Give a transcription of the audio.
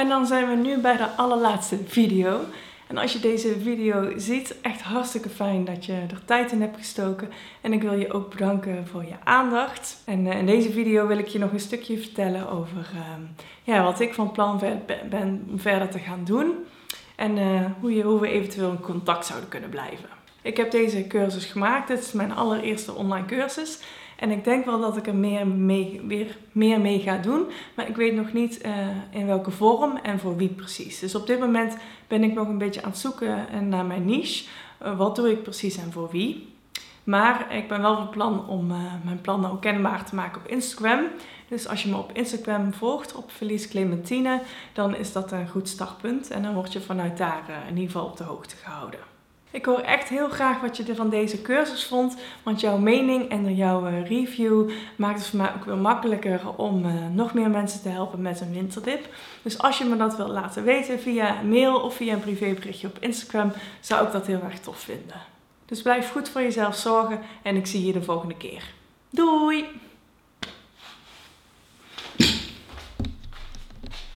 En dan zijn we nu bij de allerlaatste video. En als je deze video ziet, echt hartstikke fijn dat je er tijd in hebt gestoken. En ik wil je ook bedanken voor je aandacht. En eh, in deze video wil ik je nog een stukje vertellen over ehm, ja, wat ik van plan ben verder te gaan doen. En uh, hoe, je, hoe we eventueel in contact zouden kunnen blijven. Ik heb deze cursus gemaakt. Dit is mijn allereerste online cursus. En ik denk wel dat ik er meer mee, weer meer mee ga doen. Maar ik weet nog niet uh, in welke vorm en voor wie precies. Dus op dit moment ben ik nog een beetje aan het zoeken naar mijn niche. Uh, wat doe ik precies en voor wie? Maar ik ben wel van plan om mijn plannen ook kenbaar te maken op Instagram. Dus als je me op Instagram volgt, op Felice Clementine, dan is dat een goed startpunt. En dan word je vanuit daar in ieder geval op de hoogte gehouden. Ik hoor echt heel graag wat je van deze cursus vond, want jouw mening en jouw eh, review maakt het voor mij ook weer makkelijker om uh, nog meer mensen te helpen met een winterdip. Dus als je me dat wilt laten weten via mail of via een privéberichtje op Instagram, zou ik dat heel erg tof vinden. Dus blijf goed voor jezelf zorgen en ik zie je de volgende keer. Doei!